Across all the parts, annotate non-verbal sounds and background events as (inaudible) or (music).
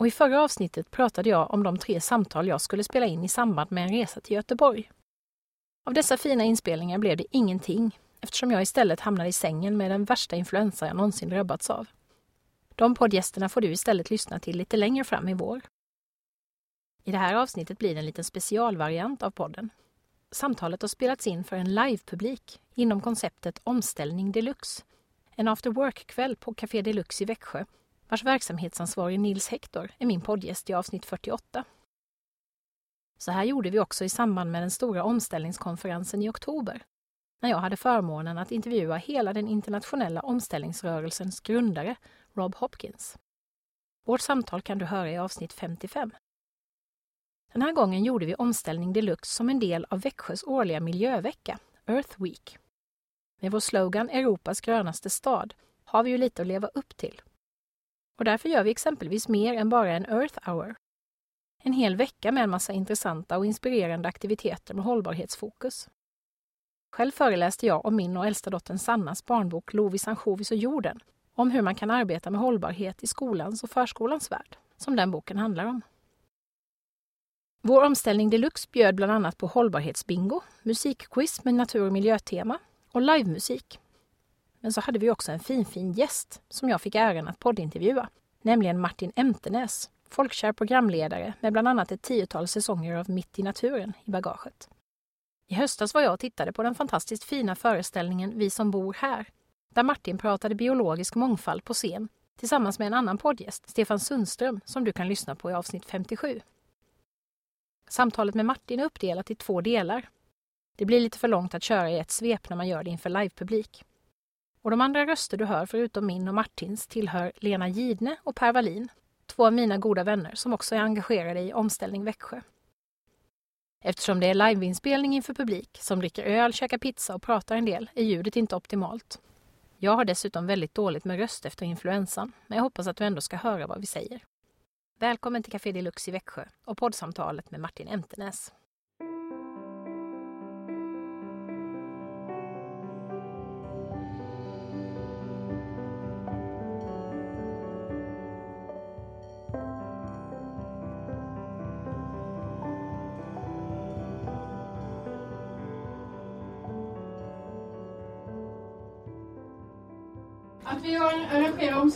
och i förra avsnittet pratade jag om de tre samtal jag skulle spela in i samband med en resa till Göteborg. Av dessa fina inspelningar blev det ingenting eftersom jag istället hamnade i sängen med den värsta influensa jag någonsin drabbats av. De poddgästerna får du istället lyssna till lite längre fram i vår. I det här avsnittet blir det en liten specialvariant av podden. Samtalet har spelats in för en livepublik inom konceptet Omställning Deluxe. En after work-kväll på Café Deluxe i Växjö vars verksamhetsansvarig Nils Hector är min poddgäst i avsnitt 48. Så här gjorde vi också i samband med den stora omställningskonferensen i oktober, när jag hade förmånen att intervjua hela den internationella omställningsrörelsens grundare, Rob Hopkins. Vårt samtal kan du höra i avsnitt 55. Den här gången gjorde vi Omställning Deluxe som en del av Växjös årliga miljövecka, Earth Week. Med vår slogan Europas grönaste stad har vi ju lite att leva upp till. Och därför gör vi exempelvis mer än bara en Earth Hour. En hel vecka med en massa intressanta och inspirerande aktiviteter med hållbarhetsfokus. Själv föreläste jag om min och äldsta dottern Sannas barnbok Lovis, ansjovis och jorden om hur man kan arbeta med hållbarhet i skolans och förskolans värld, som den boken handlar om. Vår omställning deluxe bjöd bland annat på hållbarhetsbingo, musikquiz med natur och miljötema och livemusik. Men så hade vi också en fin, fin gäst som jag fick äran att poddintervjua, nämligen Martin Emtenäs, folkkär programledare med bland annat ett tiotal säsonger av Mitt i naturen i bagaget. I höstas var jag och tittade på den fantastiskt fina föreställningen Vi som bor här, där Martin pratade biologisk mångfald på scen tillsammans med en annan poddgäst, Stefan Sundström, som du kan lyssna på i avsnitt 57. Samtalet med Martin är uppdelat i två delar. Det blir lite för långt att köra i ett svep när man gör det inför livepublik. Och de andra röster du hör förutom min och Martins tillhör Lena Gidne och Per Wallin, två av mina goda vänner som också är engagerade i Omställning Växjö. Eftersom det är liveinspelning inför publik som dricker öl, käkar pizza och pratar en del är ljudet inte optimalt. Jag har dessutom väldigt dåligt med röst efter influensan, men jag hoppas att du ändå ska höra vad vi säger. Välkommen till Café Deluxe i Växjö och poddsamtalet med Martin Emtenäs.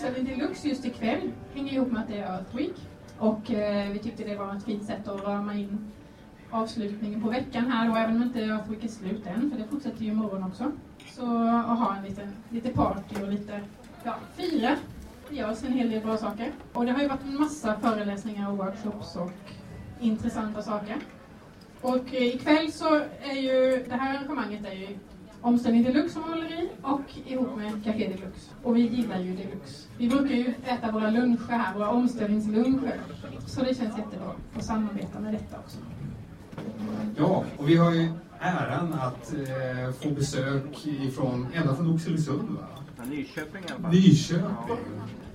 Arrangerar Deluxe just ikväll hänger ihop med att det är Earth Week. Och eh, vi tyckte det var ett fint sätt att rama in avslutningen på veckan här och även om inte Earth Week är slut än, för det fortsätter ju imorgon också. Så att ha en liten, lite party och lite, ja, fira. Det görs en hel del bra saker. Och det har ju varit en massa föreläsningar och workshops och intressanta saker. Och eh, ikväll så är ju, det här arrangemanget är ju Omställning Deluxe som måleri och ihop med Café Deluxe. Och vi gillar ju Deluxe. Vi brukar ju äta våra luncher här, våra omställningsluncher. Så det känns jättebra att samarbeta med detta också. Ja, och vi har ju äran att eh, få besök ifrån, ända från Oxelösund va? Nyköping i alla fall. Nyköping.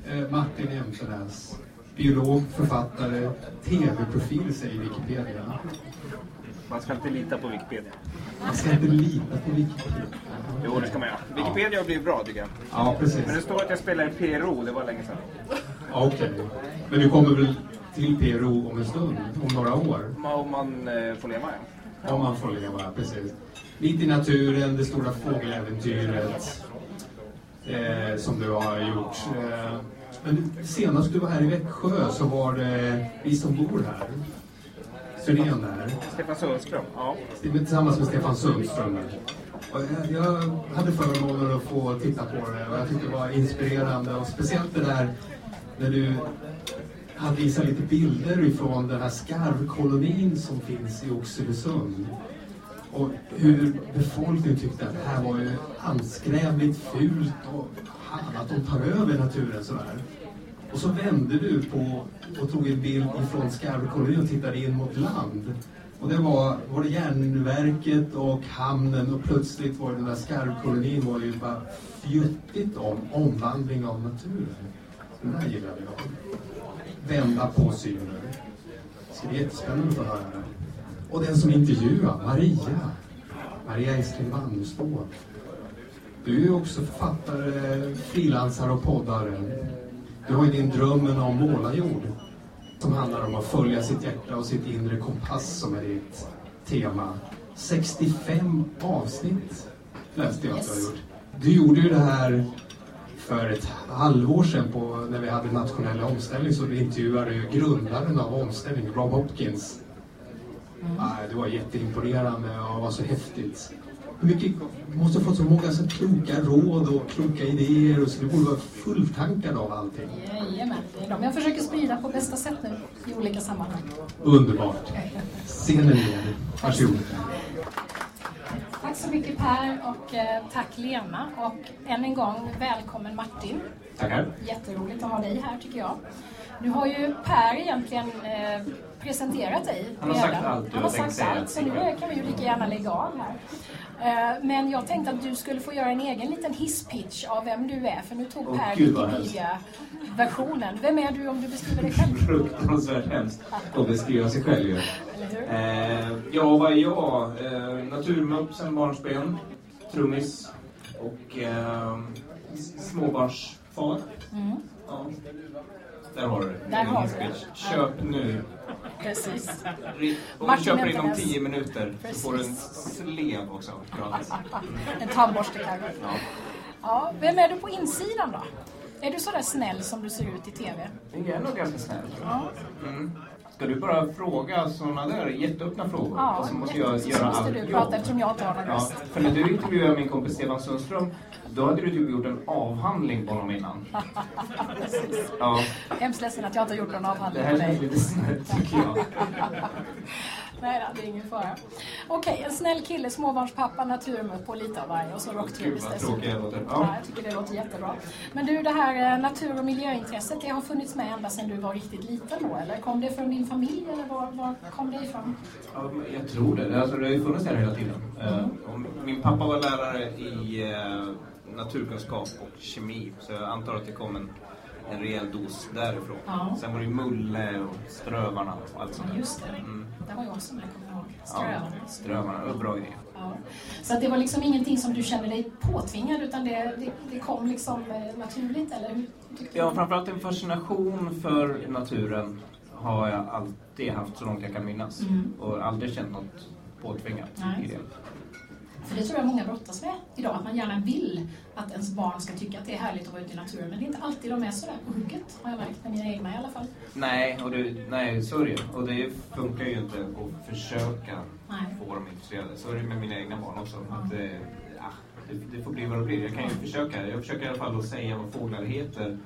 Eh, Martin Emtenäs, biolog, författare, tv-profil säger Wikipedia. Man ska inte lita på Wikipedia. Man ska inte lita på Wikipedia. Jo, det ska man göra. Wikipedia har blivit bra tycker jag. Ja, precis. Men det står att jag spelar i PRO, det var länge sedan. Ja, Okej. Men du kommer väl till PRO om en stund, om några år? Om man eh, får leva, ja. Om man får leva, precis. Mitt i naturen, det stora fågeläventyret eh, som du har gjort. Eh, men senast du var här i Växjö så var det Vi som bor här. Turnén där. Stefan Sundström, ja. Tillsammans med Stefan Sundström. Och jag, jag hade förmånen att få titta på det och jag tyckte det var inspirerande. Och speciellt det där när du hade visat lite bilder ifrån den här skarvkolonin som finns i Oxelösund. Och hur befolkningen tyckte att det här var ju anskrämligt, fult och att de tar över naturen sådär. Och så vände du på och tog en bild ifrån Skarvkolonien och tittade in mot land. Och det var, var det järnverket och hamnen och plötsligt var den där skarvkolonin var ju bara fjuttigt om omvandling av naturen. Den där gillar jag. Vända på synen. Det ska bli jättespännande att få höra. Och den som intervjuar, Maria. Maria Estling Wannerstål. Du är ju också författare, frilansare och poddare. Du har ju din Drömmen om målarjord som handlar om att följa sitt hjärta och sitt inre kompass som är ditt tema. 65 avsnitt läste jag att du har gjort. Du gjorde ju det här för ett halvår sedan på, när vi hade nationella omställning så du intervjuade ju grundaren av omställningen, Rob Hopkins. Mm. Det var jätteimponerande och var så häftigt. Hur mycket, måste ha fått så många så kloka råd och kloka idéer och så du borde vara fulltankad av allting. Jajamän, det är de jag försöker sprida på bästa sätt nu i olika sammanhang. Underbart. Scenen är er. Varsågod. Tack så mycket Per och eh, tack Lena och än en gång välkommen Martin. Tackar. Jätteroligt att ha dig här tycker jag. Nu har ju Per egentligen eh, presenterat dig. Han har sagt allt Han har sagt allt, så nu kan vi ju lika gärna lägga av här. Eh, men jag tänkte att du skulle få göra en egen liten hisspitch av vem du är, för nu tog Åh, Per Wikipedia-versionen. Vem är du om du beskriver dig själv? Fruktansvärt hemskt att beskriva sig själv ju. Eh, ja, vad är jag? Eh, naturmupp sen barnsben, trummis och eh, småbarnsfar. Mm, Ja. Där har du det. Där har du det. Köp nu. precis. Om du köper inom Empenes. 10 minuter så får du en Precis. slev också gratis. (laughs) En tandborste kanske. Ja. Ja, vem är du på insidan då? Är du sådär snäll som du ser ut i TV? Jag är nog ganska snäll. Ja, Mm. Ska du bara fråga sådana där jätteöppna frågor? ja och så måste jag så göra måste allt du jobb. prata eftersom jag inte har någon Ja, röst. för när du intervjuade min kompis Stefan Sundström, då hade du typ gjort en avhandling på honom innan. Precis. Ja, Hemskt ledsen att jag inte har gjort någon det avhandling här på känns dig. lite snett tycker jag. (laughs) Nej då, det är ingen fara. Okej, en snäll kille, småbarnspappa, naturmupp och lite av varje och så rocktrummis dessutom. Ja, Ja. jag tycker det låter jättebra. Men du, det här eh, natur och miljöintresset, det har funnits med ända sedan du var riktigt liten då, eller? Kom det från din familj, eller var, var kom det ifrån? Ja, jag tror det. Alltså, det har ju funnits där hela tiden. Eh, och min pappa var lärare i eh, naturkunskap och kemi, så jag antar att det kom en, en rejäl dos därifrån. Ja. Sen var det ju Mulle och Strövarna och allt sånt Ja, där. just det. Mm. Det var jag också med, kommer jag ihåg. Ja, Strövarna. Strövarna, det var bra idé. Ja. Så att det var liksom ingenting som du kände dig påtvingad, utan det, det, det kom liksom eh, naturligt, eller hur Ja, framförallt en fascination för naturen har jag alltid haft så långt jag kan minnas. Mm. Och aldrig känt något påtvingat Nej. i det. För det tror jag många brottas med idag, att man gärna vill att ens barn ska tycka att det är härligt att vara ute i naturen. Men det är inte alltid de är sådär på hugget, har jag märkt med mina egna i alla fall. Nej, och det, nej, så är det ju. Och det funkar ju inte att försöka Nej. få dem intresserade. Så är det med mina egna barn också. Ja. Att, eh, ja, det, det får bli vad det blir. Jag kan ju försöka. Jag försöker i alla fall att säga vad fåglar heter.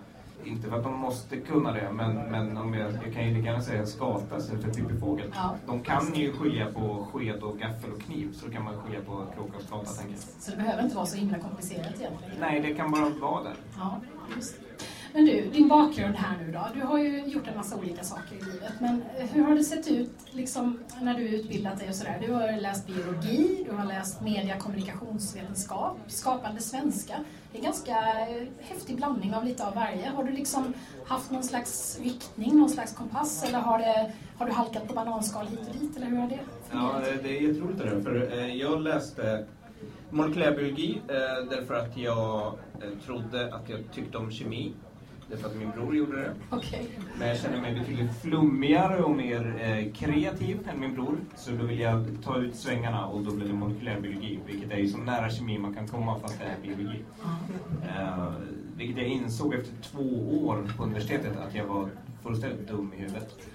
Inte för att de måste kunna det, men, men om jag, jag kan ju lika gärna säga skata istället för pippifågel. Ja. De kan ju skilja på sked och gaffel och kniv, så kan man skilja på kråka och skata, tänker jag. Så det behöver inte vara så himla komplicerat egentligen. Nej, det kan bara vara där. Ja, just det. Men du, din bakgrund här nu då. Du har ju gjort en massa olika saker i livet. Men hur har det sett ut liksom, när du utbildat dig och sådär? Du har läst biologi, du har läst media kommunikationsvetenskap, skapande svenska. Det är en ganska eh, häftig blandning av lite av varje. Har du liksom haft någon slags riktning, någon slags kompass? Eller har, det, har du halkat på bananskal hit och dit? Eller hur har det Ja, fungerat? det är jätteroligt det där. För eh, jag läste molekylärbiologi eh, därför att jag eh, trodde att jag tyckte om kemi. Därför att min bror gjorde det. Okej. Men jag känner mig betydligt flummigare och mer eh, kreativ än min bror. Så då vill jag ta ut svängarna och då blev det molekylärbiologi. Vilket är ju så nära kemi man kan komma fast det är biologi. Eh, vilket jag insåg efter två år på universitetet att jag var fullständigt dum i huvudet.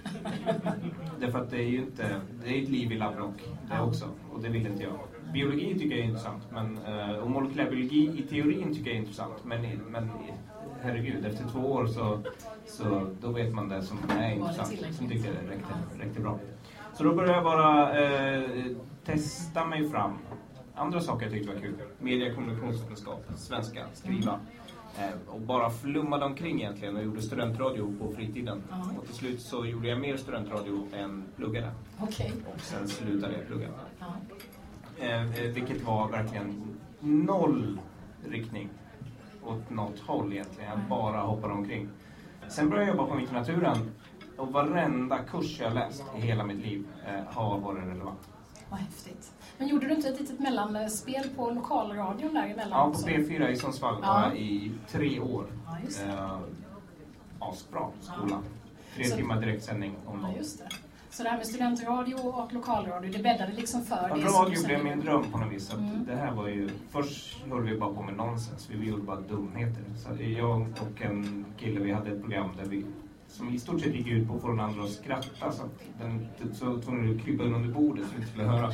Därför att det är ju inte, det är ett liv i labbrock det också. Och det vill inte jag. Biologi tycker jag är intressant. Men, eh, och molekylärbiologi i teorin tycker jag är intressant. Men, men herregud, efter två år så, så då vet man det som är intressant. Som tyckte det räckte, räckte bra. Så då började jag bara eh, testa mig fram. Andra saker jag tyckte var kul. Media, kommunikationsvetenskap, svenska, skriva. Eh, och bara flummade omkring egentligen och gjorde studentradio på fritiden. Ja. Och till slut så gjorde jag mer studentradio än pluggade. Okej. Och sen slutade jag plugga. Eh, eh, vilket var verkligen noll riktning åt något håll egentligen. Jag bara hoppade omkring. Sen började jag jobba på Mitt i naturen och varenda kurs jag läst i hela mitt liv eh, har varit relevant. Vad häftigt. Men gjorde du inte ett litet mellanspel på lokalradion där emellan Ja, på också? P4 i Sundsvall Ja. jag i tre år. Ja, just det. Eh, asbra skola. Ja. Tre Så- timmar direktsändning om Ja, dagen. det. Så det här med studentradio och lokalradio, det bäddade liksom för Ja, det radio blev min dröm på något vis. Mm. Det här var ju, först höll vi bara på med nonsens, vi gjorde bara dumheter. Så jag och en kille, vi hade ett program där vi som i stort sett gick ut på att få den andra att skratta så att den så var tvungen att krypa in under bordet så vi inte skulle höra.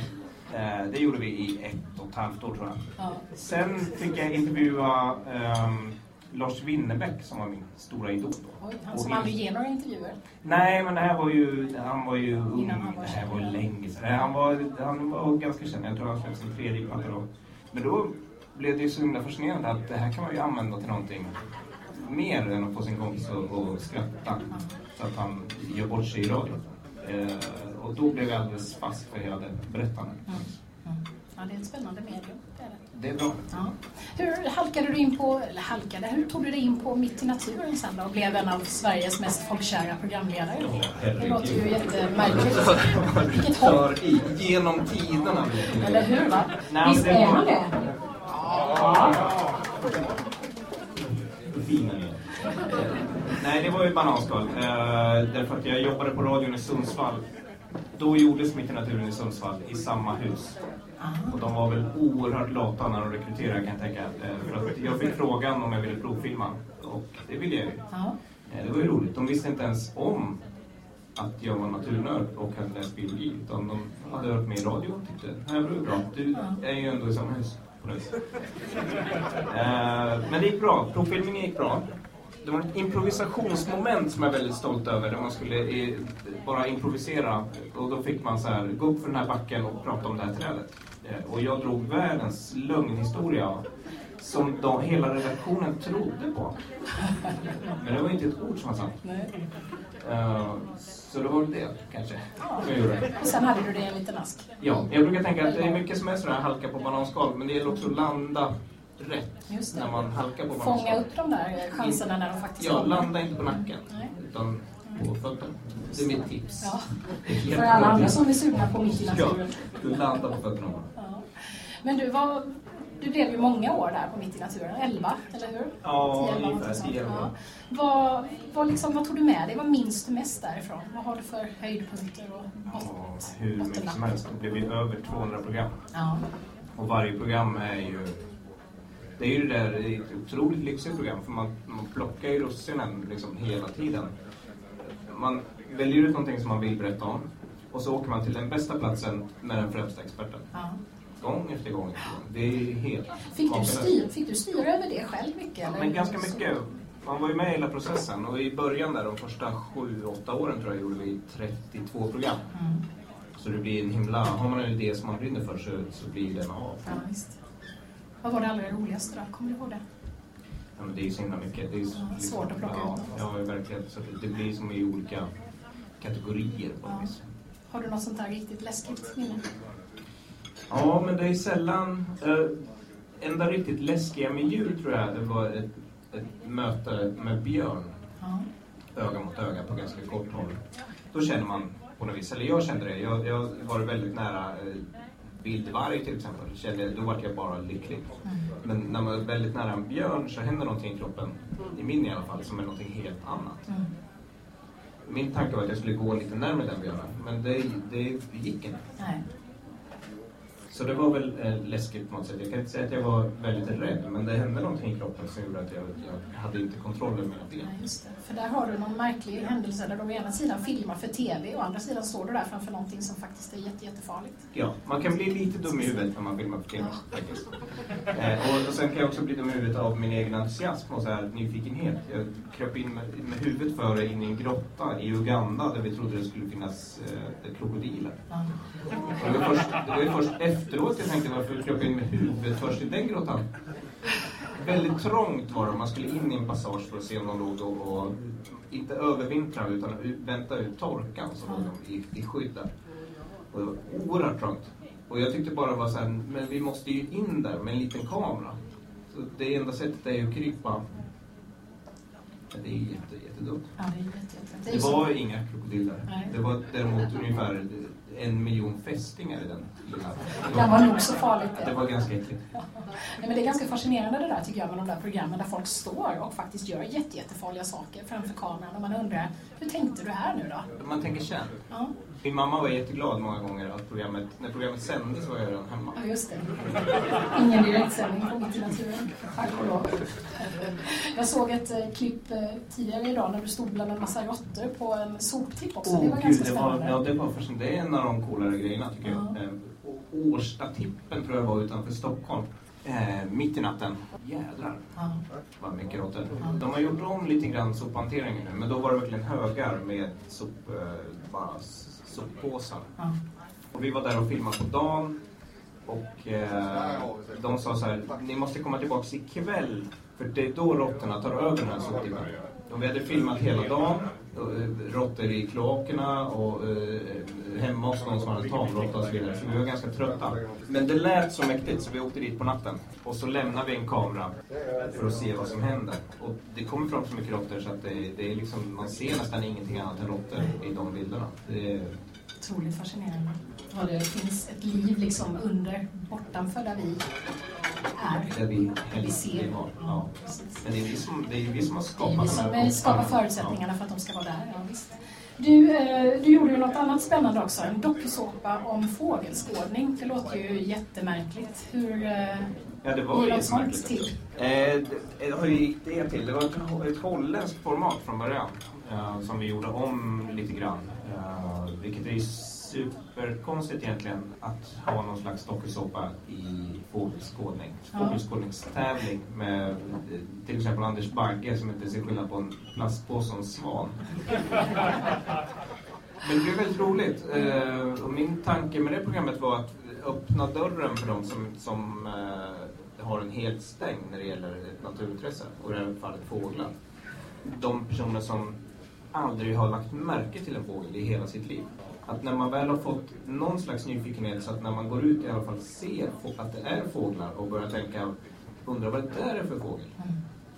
Eh, det gjorde vi i ett och ett halvt år tror jag. Ja. Sen fick jag intervjua ehm, Lars Winnerbäck som var min stora idol då. Oj, han som aldrig ger några intervjuer. Nej, men det här var ju, han var ju ung. Han var det här var länge sedan. Han var, han var ganska känd. Jag tror han släppte sin tredje platta då. Men då blev det ju så himla fascinerande att det här kan man ju använda till någonting mer än att få sin kompis att, att skratta. Så att han gör bort sig i radio. Eh, och då blev jag alldeles fast för hela det berättandet. Mm. Ja, det är ett spännande medium. Det är bra. Ja. Hur halkade du in på, eller halkade, hur tog du dig in på Mitt i naturen sen då och blev en av Sveriges mest folkkära programledare? Det låter ju jättemärkligt. Vilket hopp, genom tiderna. eller hur va? Nej, Visst det är var- han det? Ni. Nej, det var ju bananskal. Eh, därför att jag jobbade på radion i Sundsvall. Då gjordes Mitt i naturen i Sundsvall i samma hus. Och de var väl oerhört lata när de rekryterade kan jag tänka. Eh, för att jag fick frågan om jag ville provfilma. Och det ville jag ju. Eh, det var ju roligt. De visste inte ens om att jag var naturnörd och hade läst biologi. Utan de hade hört mig i radio och tyckte, det här var bra. Du är ju ändå i samma hus. På något vis. Eh, men det gick bra. Provfilmningen gick bra. Det var ett improvisationsmoment som jag är väldigt stolt över. Där man skulle eh, bara improvisera. Och då fick man så här, gå upp för den här backen och prata om det här trädet. Eh, och jag drog världens lögnhistoria. Som de, hela redaktionen trodde på. Men det var inte ett ord som var sant. Eh, så det var väl det kanske. Gjorde. Och sen hade du det i en liten ask. Ja, jag brukar tänka att det är mycket som är sådär halka på bananskal. Men det gäller också att landa rätt Just det. när man halkar på Fånga bananskal. upp de där chanserna när de faktiskt Ja, kommer. landa inte på nacken. Nej. Utan på fötterna. Det är mitt tips. Ja. För alla andra som är sugna på Mitt i Ja, naturen. landa på fötterna bara. Ja. Men du, var, du blev ju många år där på Mitt i naturen. Elva, eller hur? Ja, ungefär tio, elva. Ja. Vad, vad, liksom, vad tog du med dig? Vad minns du mest därifrån? Vad har du för höjdpunkter och Ja, bot- hur mycket som helst. Det blev ju över 200 program. Ja. Och varje program är ju... Det är ju det där, det är ett otroligt lyxigt program för man, man plockar ju russinen liksom hela tiden. Man väljer ut någonting som man vill berätta om och så åker man till den bästa platsen med den främsta experten. Ja. Gång efter gång efter gång. Det är helt Fick, du styr, fick du styra över det själv mycket? Eller? Men ganska mycket. Man var ju med i hela processen och i början där, de första sju, åtta åren tror jag, gjorde vi 32 program. Mm. Så det blir en himla... Har man en idé som man brinner för så, så blir den av. Ja, visst. Vad var det allra roligaste då? Kommer du ihåg det? Ja, men det är ju så himla mycket. Det är så, Ja, svårt att plocka ja, ut. Ja, verkligen. Så det, blir som i olika kategorier på något vis. Har du något sånt där riktigt läskigt minne? Ja, men det är sällan... Äh, enda riktigt läskiga med djur tror jag det var ett, ett möte med björn. Ja. Öga mot öga på ganska kort håll. Då känner man på något vis, eller jag kände det. Jag, jag var väldigt nära eh, vildvarg till exempel. Kände, då var jag bara lycklig. Mm. Men när man är väldigt nära en björn så händer någonting i kroppen, i min i alla fall, som är någonting helt annat. Mm. Min tanke var att jag skulle gå lite närmare den björnen, men det, det gick inte. Nej. Så det var väl eh, läskigt på något sätt. Jag kan inte säga att jag var väldigt rädd, men det hände någonting i kroppen som gjorde att jag, jag hade inte kontroll över mina ben. Nej, just det. För där har du någon märklig händelse där de å ena sidan filmar för TV och å andra sidan står du där framför någonting som faktiskt är jätte, jättefarligt. Ja, man kan bli lite dum i huvudet när man filmar på TV. Faktiskt. Eh, och, och sen kan jag också bli dum i huvudet av min egen entusiasm och så här nyfikenhet. Jag kröp in med, med huvudet före in i en grotta i Uganda där vi trodde det skulle finnas eh, krokodiler. Ja. Och det, var först, det var först efteråt jag tänkte varför kröp jag in med huvudet först i den grottan. väldigt trångt var det. Man skulle in i en passage för att se om de låg och, och inte övervintra utan vänta ut torkan så låg i, i skydd där. Och det var oerhört trångt. Och jag tyckte bara var så här, men vi måste ju in där med en liten kamera. Så det enda sättet är ju att krypa. Det är jätte, jättedumt. Ja, det är jätte, jätte. Det är Det så- var inga krokodiler. Nej. Det var däremot ungefär en miljon fästingar i den Det var nog så farligt Det var ganska äckligt. Nej, men det är ganska fascinerande det där tycker jag med de där programmen där folk står och faktiskt gör jätte, jättefarliga saker framför kameran och man undrar hur tänkte du här nu då? Man tänker sen. Ja, Min mamma var jätteglad många gånger att programmet, när programmet sändes var jag redan hemma. ja just det. Ingen direktsändning i naturen. Tack och lov. Jag såg ett eh, klipp eh, tidigare idag när du stod bland en massa råttor på en soptipp också. det var ganska det var, spännande. ja, det var fascinerande. Det är en av de coolare grejerna tycker Ja. jag. Eh, Årstatippen tror jag var utanför Stockholm. Eh, mitt i natten. Jädrar Ja. vad mycket råttor. De har gjort om lite grann sophanteringen nu, men då var det verkligen högar med sop, eh, bara soppåsar. Och vi var där och filmade på dagen och eh, de sa så här, ni måste komma tillbaks ikväll för det är då råttorna tar över den här soptippen. Och vi hade filmat hela dagen, eh, råttor i kloakerna och eh, hemma hos någon som hade tamråtta och så vidare. Så vi var ganska trötta. Men det lät så mäktigt så vi åkte dit på natten. Och så lämnade vi en kamera för att se vad som händer. Och det kommer fram så mycket råttor så att det, det är liksom, man ser nästan ingenting annat än råttor i de bilderna. Det Otroligt fascinerande. Ja, det finns ett liv liksom under, bortanför där vi är. Där vi Där vi ser. vara. Ja. Men det är vi som, det är vi som har Det är skapat vi som här eh, skapar förutsättningarna för att de ska vara där. Ja, visst. Du, eh, du gjorde ju något annat spännande också, en dokusåpa om fågelskådning. Det låter ju jättemärkligt. Hur eh, Ja, det var gick sånt till? Eh, det- hur gick det till? Det var ett, ett holländskt format från början. Eh, som vi gjorde om lite grann. Eh, vilket är superkonstigt egentligen att ha någon slags dokusåpa i fågelskådning. Fågelskådningstävling med till exempel Anders Bagge som inte ser skillnad på en plastpåse och en svan. Men det blev väldigt roligt. Eh, och min tanke med det programmet var att öppna dörren för de som, som har en helt stängd när det gäller ett naturintresse. Och i det här fallet fåglar. De personer som aldrig har lagt märke till en fågel i hela sitt liv. Att när man väl har fått någon slags nyfikenhet så att när man går ut i alla fall ser att det är fåglar och börjar tänka, undrar vad det där är för fågel?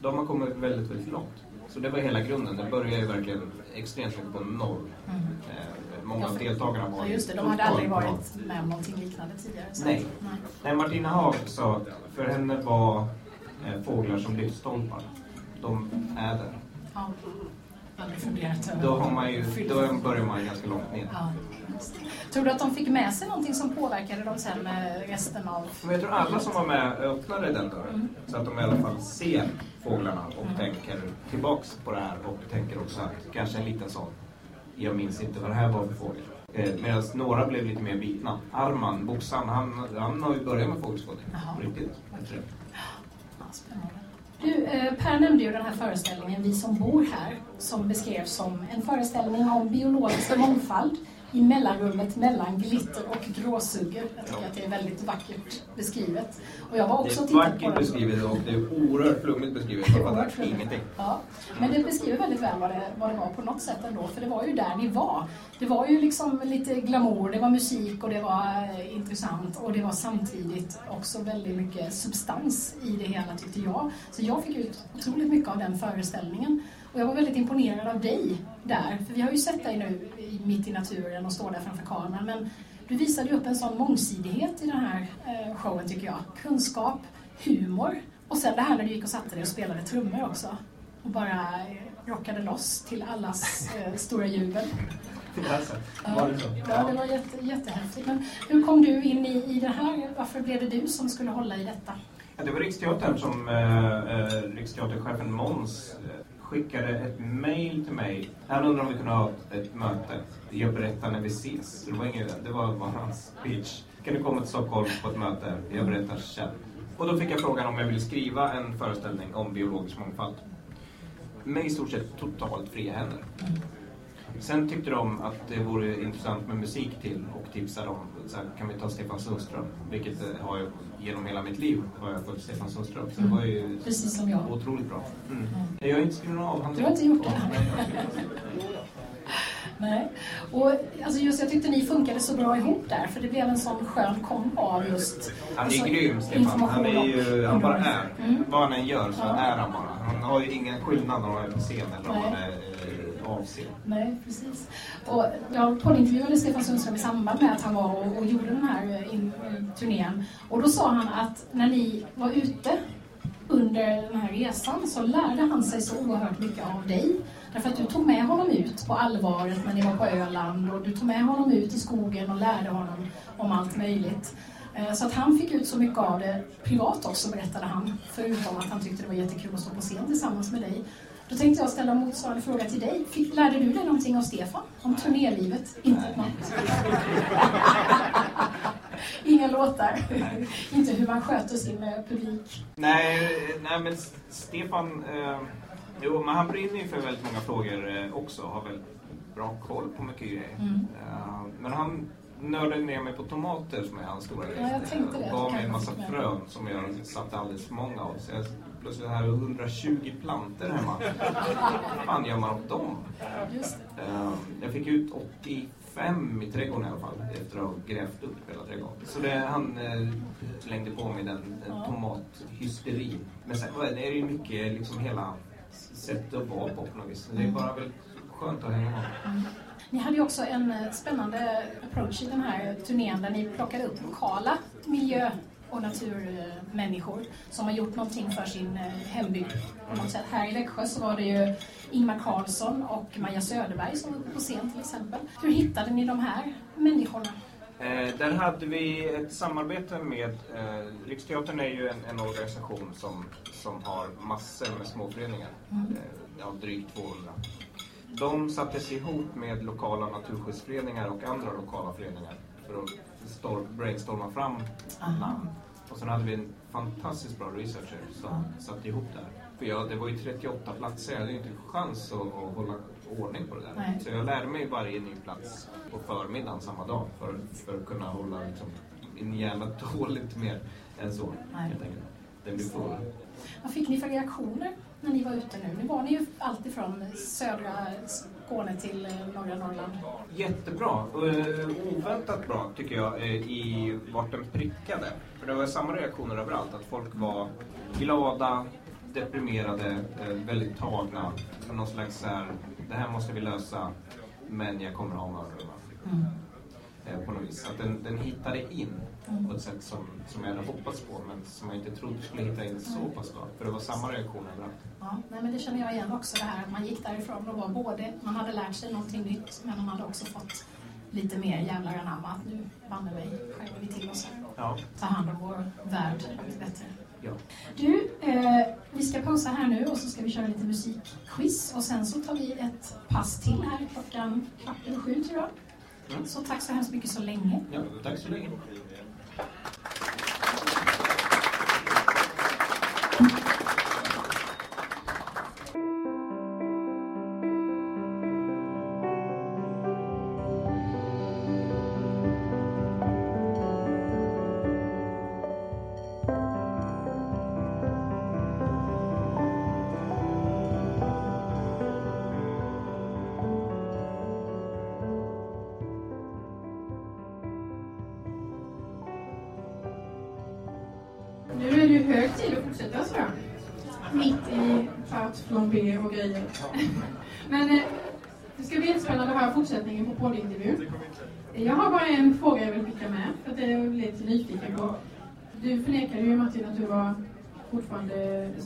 Då har man kommit väldigt, väldigt långt. Så det var hela grunden. Det började ju verkligen extremt mycket på noll. Eh, många av deltagarna var Ja, ju just det. De hade aldrig varit med om någonting liknande tidigare. Nej. Nej. Nej, Martina Haag sa att för henne var eh, fåglar som lyktstolpar. De är där. Ja. Aldrig funderat över Då, har man ju, då börjar man ganska långt ner. Ja. Tror du att de fick med sig någonting som påverkade dem sen med resten av... Men jag tror alla som var med öppnade den dörren. Så att de i alla fall ser fåglarna och tänker tillbaks på det här och tänker också att kanske en liten sån. Jag minns inte vad det här var för fågel. Eh, Medan några blev lite mer bitna. Arman, boxaren, han, han har ju börjat med fågelskådning. Riktigt. Jag tror. Ja, spännande. Du, eh, Per nämnde ju den här föreställningen Vi som bor här som beskrevs som en föreställning om biologisk mångfald i mellanrummet mellan glitter och gråsuggor. Jag tycker att det är väldigt vackert beskrivet. Och jag var också Det är vackert beskrivet och det är oerhört flummigt beskrivet. Jag fattar ingenting. Ja, men det beskriver väldigt väl vad det, vad det var på något sätt ändå, för det var ju där ni var. Det var ju liksom lite glamour, det var musik och det var eh, intressant och det var samtidigt också väldigt mycket substans i det hela tyckte jag. Så jag fick ut otroligt mycket av den föreställningen. Och jag var väldigt imponerad av dig där, för vi har ju sett dig nu mitt i naturen och står där framför kameran, men du visade ju upp en sån mångsidighet i den här eh, showen tycker jag. Kunskap, humor och sen det här när du gick och satte dig och spelade trummor också. Och bara eh, rockade loss till allas eh, stora jubel. Var det så? ja, det var jätte, jättehäftigt. Men hur kom du in i, i det här? Varför blev det du som skulle hålla i detta? Ja, det var Riksteatern som eh, Riksteaterchefen Måns skickade ett mail till mig. Han undrade om vi kunde ha ett möte. Jag berättar när vi ses. Det var, inget, det var bara hans pitch. Kan du komma till Stockholm på ett möte? Jag berättar sen. Och då fick jag frågan om jag ville skriva en föreställning om biologisk mångfald. Med i stort sett totalt fria händer. Sen tyckte de att det vore intressant med musik till och tipsade om, så här, kan vi ta Stefan Sundström? Vilket eh, har jag, genom hela mitt liv har jag följt Stefan Sundström. Så det var ju Precis som jag. otroligt bra. Mm. Jag har inte skrivit någon avhandling. Du har inte gjort det? (laughs) Nej. Och, alltså just, jag tyckte ni funkade så bra ihop där, för det blev en sån skön kombo av just Han är alltså, grym Stefan. Han, är ju, han bara är. Mm. Vad han än gör så Ja. är han bara. Han har ju ingen skillnad om han är på scen eller om han är avse. Nej, precis. Och jag poddintervjuade Stefan Sundström i samband med att han var och, och gjorde den här eh, in, eh, turnén. Och då sa han att när ni var ute under den här resan så lärde han sig så oerhört mycket av dig. Därför att du tog med honom ut på allvaret när ni var på Öland och du tog med honom ut i skogen och lärde honom om allt möjligt. Eh, så att han fick ut så mycket av det privat också, berättade han. Förutom att han tyckte det var jättekul att stå på scen tillsammans med dig. Då tänkte jag ställa motsvarande fråga till dig. Fick, lärde du dig någonting av Stefan? Om turnélivet? Inte något? (laughs) Inga låtar? Inte hur man sköter sin publik? Nej, nej men Stefan, eh, jo men han brinner ju för väldigt många frågor eh, också. Har väldigt bra koll på mycket grejer. Mm. Eh, men han nördade ner mig på tomater som är hans stora grej. Ja, jag tänkte det. Gav mig en massa frön som jag satte alldeles för många av. Så jag plötsligt här 120 plantor hemma. Vad fan gör man åt dem? Just det. Eh, Jag fick ut 85 i trädgården i alla fall efter att ha grävt upp hela trädgården. Så det, han eh, slängde på mig den tomathysterin. Men sen är det ju mycket liksom hela sättet att vara på på något vis. Det är bara väldigt skönt att hänga med. Ni hade ju också en eh, spännande approach i den här turnén där ni plockade upp lokala miljö och naturmänniskor som har gjort någonting för sin eh, hembygd. Här i Växjö så var det ju Ingmar Karlsson och Maja Söderberg som var på scen till exempel. Hur hittade ni de här människorna? Eh, där hade vi ett samarbete med... Eh, Riksteatern är ju en, en organisation som, som har massor med småföreningar. Mm. Eh, ja, drygt 200. De sattes ihop med lokala naturskyddsföreningar och andra lokala föreningar för att brainstorma fram namn. Och sen hade vi en fantastiskt bra researcher som satte ihop det här. För jag, det var ju 38 platser, jag hade ju inte chans att, att hålla ordning på det där. Nej. Så jag lärde mig varje ny plats på förmiddagen samma dag för, för att kunna hålla liksom, min hjärna (laughs) lite mer än så. Nej. Helt enkelt. Den blir full. Vad fick ni för reaktioner när ni var ute nu? Nu var ni ju alltifrån södra Skåne till eh, norra Norrland. Jättebra. Uh, oväntat bra tycker jag eh, i vart den prickade. För det var samma reaktioner överallt. Att folk var glada, deprimerade, eh, väldigt tagna. Någon slags så här, det här måste vi lösa, men jag kommer ha mördarna. Eh, på något vis. Att den, den hittade in på ett sätt som, som jag hade hoppats på men som jag inte trodde skulle hitta in så pass bra. För det var samma reaktion överallt. Ja, nej, men det känner jag igen också det här att man gick därifrån och var både, man hade lärt sig någonting nytt men man hade också fått lite mer jävlar anamma att nu banne mig skärper vi till oss här Ja. tar hand om vår värld lite bättre. ja. Du, eh, vi ska pausa här nu och så ska vi köra lite musikquiz och sen så tar vi ett pass till här klockan kvart över sju tror jag. Mm. Så tack så hemskt mycket så länge. ja, tack så länge.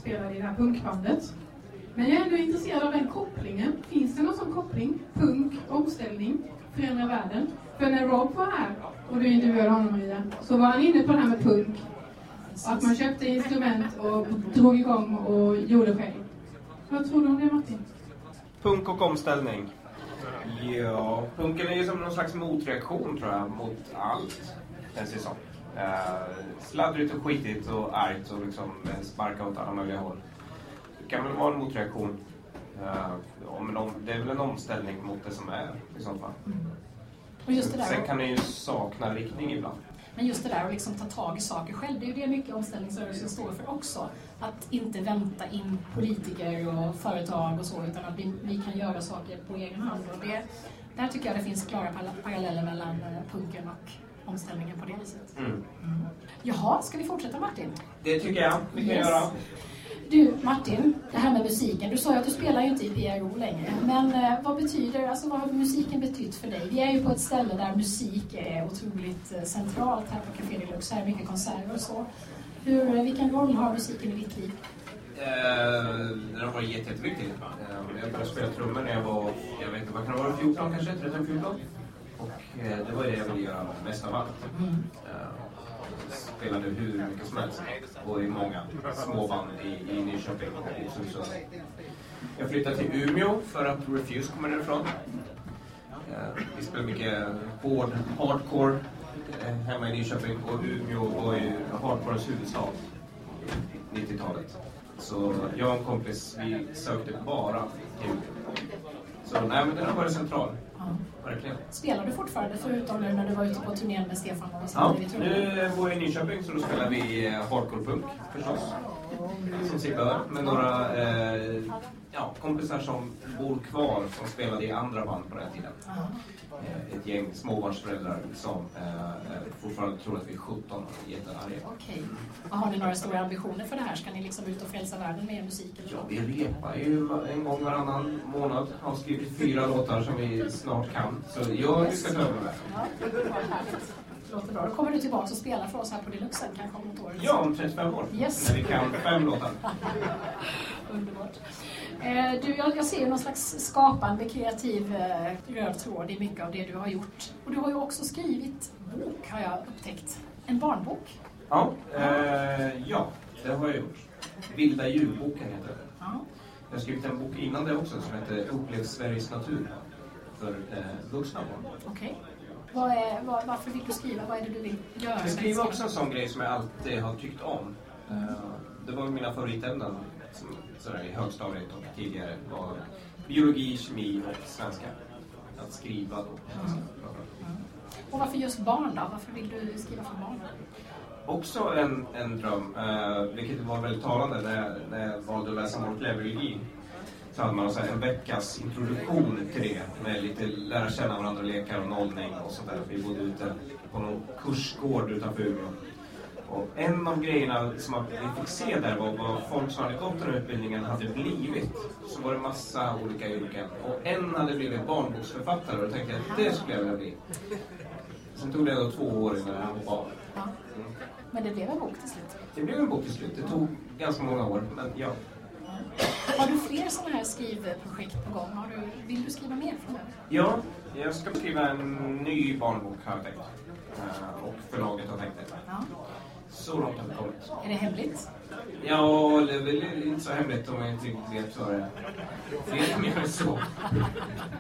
Spelade i det här punkbandet. Men jag är ändå intresserad av den kopplingen. Finns det någon sån koppling? Punk, omställning, förändra världen? För när Rob var här och du intervjuade honom Maria, så var han inne på det här med punk. Att man köpte instrument och drog igång och gjorde själv. Vad tror du om det Martin? Punk och omställning. Ja, punken är ju som någon slags motreaktion tror jag mot allt. Känns det som. Uh, sladdrigt och skitigt och argt och liksom eh, sparka åt alla möjliga håll. Det kan väl vara en motreaktion. Eh, det är väl en omställning mot det som är i så fall. Det där, Sen kan det ju sakna riktning ibland. Men just det där att liksom ta tag i saker själv, det är ju det mycket omställningsrörelsen står för också. Att inte vänta in politiker och företag och så, utan att vi, vi kan göra saker på egen hand. Och det, där tycker jag det finns klara par- paralleller mellan eh, punken och omställningen på det viset. Mm. Jaha, ska vi fortsätta Martin? Det tycker jag vi kan Yes. göra. Du Martin, det här med musiken. Du sa ju att du spelar ju inte i PRO längre. Men eh, vad betyder, alltså vad har musiken betytt för dig? Vi är ju på ett ställe där musik är otroligt eh, centralt här på Café Deluxe. Här är mycket konserter och så. Hur, eh, vilken roll har musiken i ditt liv? Den har varit jätte, jätteviktig. Jag började spela trummor när jag var, jag vet inte, vad kan det vara, 14 kanske? 13, 14? Och eh, det var det jag ville göra mest av allt. Eh, spelade hur mycket som helst och i många småband i, i Nyköping och Sundsvall. Jag flyttade till Umeå för att Refuse kommer därifrån. Eh, vi spelade mycket hård, hardcore eh, hemma i Nyköping och Umeå var ju hardcorens huvudstad. 90-talet. Så jag och en kompis, vi sökte bara till Umeå. Så nej men den har varit central. Verkligen. Spelar du fortfarande förutom nu när du var ute på turnén med Stefan och Ja, nu bor jag i Nyköping så då spelar vi eh, hardcore-punk förstås. Som bör. Med några eh, ja, kompisar som bor kvar som spelade i andra band på den tiden. Eh, ett gäng småbarnsföräldrar som eh, eh, fortfarande tror att vi är 17 och är jättearga. Okej. Och har ni några stora ambitioner för det här? Ska ni liksom ut och frälsa världen med er musik? Eller? Ja, vi repar ju en gång varannan månad. Har skrivit fyra låtar som vi snart kan. Så ja, vi ska ta över det. Ja, härligt. Låter bra. Då kommer du tillbaka och spelar för oss här på Deluxen kanske om något år. Ja, om 35 år. Yes. När vi kan fem låtar. (laughs) Underbart. Eh, du, jag, jag ser någon slags skapande, kreativ eh, röd tråd i mycket av det du har gjort. Och du har ju också skrivit bok, har jag upptäckt. En barnbok. Ja, eh, ja, det har jag gjort. Vilda djurboken heter den. Ja. Jag har skrivit en bok innan det också som heter Upplev Sveriges natur för eh, vuxna barn. Okej. Vad är, vad, varför vill du skriva? Vad är det du vill göra? Jag skriver också en sån grej som jag alltid har tyckt om. Eh, det var mina favoritämnen som, sådär, i högstadiet och tidigare var biologi, kemi och svenska. Att skriva då. Och varför just barn då? Varför vill du skriva för barn? Också en, en dröm, eh, vilket var väldigt talande när när jag valde att läsa molekylär biologi. Så hade man så en veckas introduktion till det med lite lära känna varandra, lekar och nollning och sådär. Vi bodde ute på någon kursgård utanför Umeå. Och en av grejerna som vi fick se där var vad folk som hade gått den utbildningen hade blivit. Så var det massa olika yrken. Och en hade blivit barnboksförfattare och då tänkte jag att det skulle jag vilja bli. Sen tog det då två år innan jag hoppade av. Ja. Men det blev en bok till slut. Det blev en bok till slut. Det tog ganska många år, men ja. Har du fler sådana här skrivprojekt på gång? Har du, vill du skriva mer framöver? Ja, jag ska skriva en ny barnbok har jag tänkt. Eh, Och förlaget har tänkt det. Ja. Så långt har vi kommit. Är det hemligt? Ja, det är väl inte så hemligt om jag inte riktigt vet vad det är. Fler mer än så.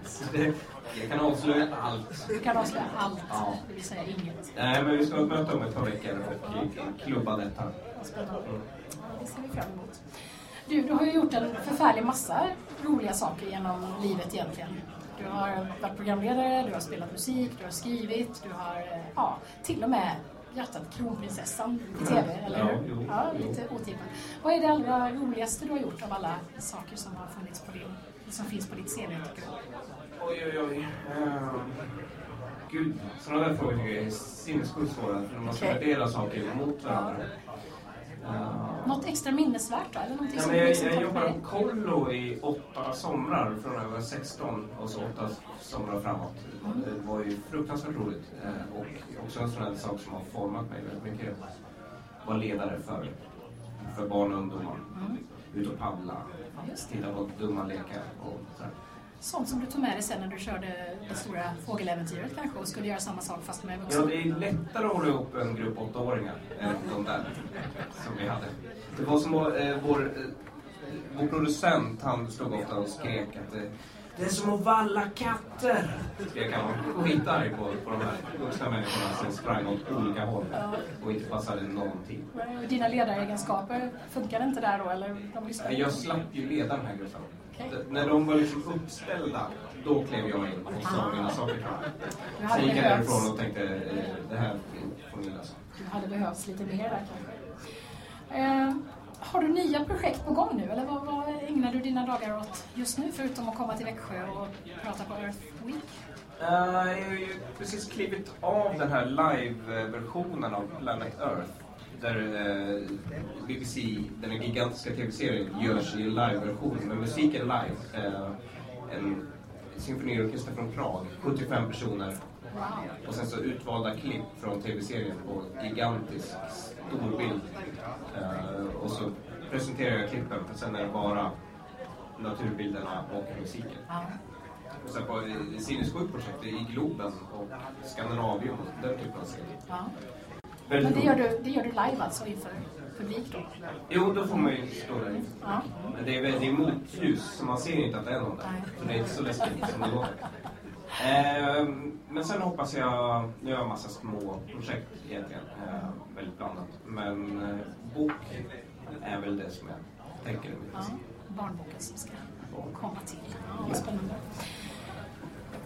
så det, jag kan avslöja allt. Du kan avslöja allt, Ja. det vill säga inget. Nej, men vi ska ha ett möte om ett par veckor och klubba detta. Spännande. Det ser vi fram emot. Du, du har ju gjort en förfärlig massa roliga saker genom livet egentligen. Du har varit programledare, du har spelat musik, du har skrivit, du har eh, ja, till och med hjärtat Kronprinsessan i TV, eller Ja, hur? jo, ja, jo. lite otippat. Vad är det allra roligaste du har gjort av alla saker som har funnits på din, som finns på ditt CV tycker du? Oj, oj, oj. Uh, gud, sådana där frågor tycker jag är sinnessjukt svåra. För man ska värdera saker mot varandra. Något extra minnesvärt då? Eller någonting Ja, som jag, liksom jag jobbade på kollo i åtta somrar från när jag var 16 och så åtta somrar framåt. Det var ju fruktansvärt roligt eh, och också en sån här sak som har format mig väldigt mycket. Vara ledare för, för barn och ungdomar. Ut och paddla, titta på dumma lekar och sådär. Sånt som du tog med dig sen när du körde det stora fågeläventyret kanske och skulle göra samma sak fast med vuxna? Ja, det är lättare att hålla ihop en grupp åttaåringar än de där som vi hade. Det var som eh, vår, eh, vår producent, han stod ofta och skrek att eh, Det är som att valla katter! Jag kan vara skitarg på, på de här vuxna människorna som sprang åt olika håll och inte passade någonting. Dina ledaregenskaper, funkar det inte där då? Eller de lyssnar? Jag slapp ju leda den här gruppen. D- När de var liksom uppställda, då klev jag in och sa mina saker dem. Du hade Sen gick jag därifrån och tänkte, eh, det här får ni lösa. Det hade behövts lite mer där kanske. Eh, har du nya projekt på gång nu eller vad, vad ägnar du dina dagar åt just nu förutom att komma till Växjö och prata på Earth Week? Eh, jag har ju precis klivit av den här live-versionen av Planet Earth. Där eh, BBC, den gigantiska tv-serien, görs i en live-version med musiken live. Eh, en symfoniorkester från Prag, 75 personer. Och sen så utvalda klipp från tv-serien på gigantisk storbild. Eh, och så presenterar jag klippen, för sen är det bara naturbilderna och musiken. Och sen på eh, Sinnessjuk-projektet i Globen och Skandinavium den typen av serier. Men det gör, du, det gör du live alltså inför publik då? Jo, då får man ju stå där. Ja. Men det är, det är motljus, så man ser inte att det är någon där. Nej. Så det är inte så läskigt som det låter. Ehm, men sen hoppas jag, nu har jag en massa små projekt egentligen, eh, väldigt blandat. Men eh, bok är väl det som jag tänker mitt Ja. Barnboken som ska komma till. Ja, spännande.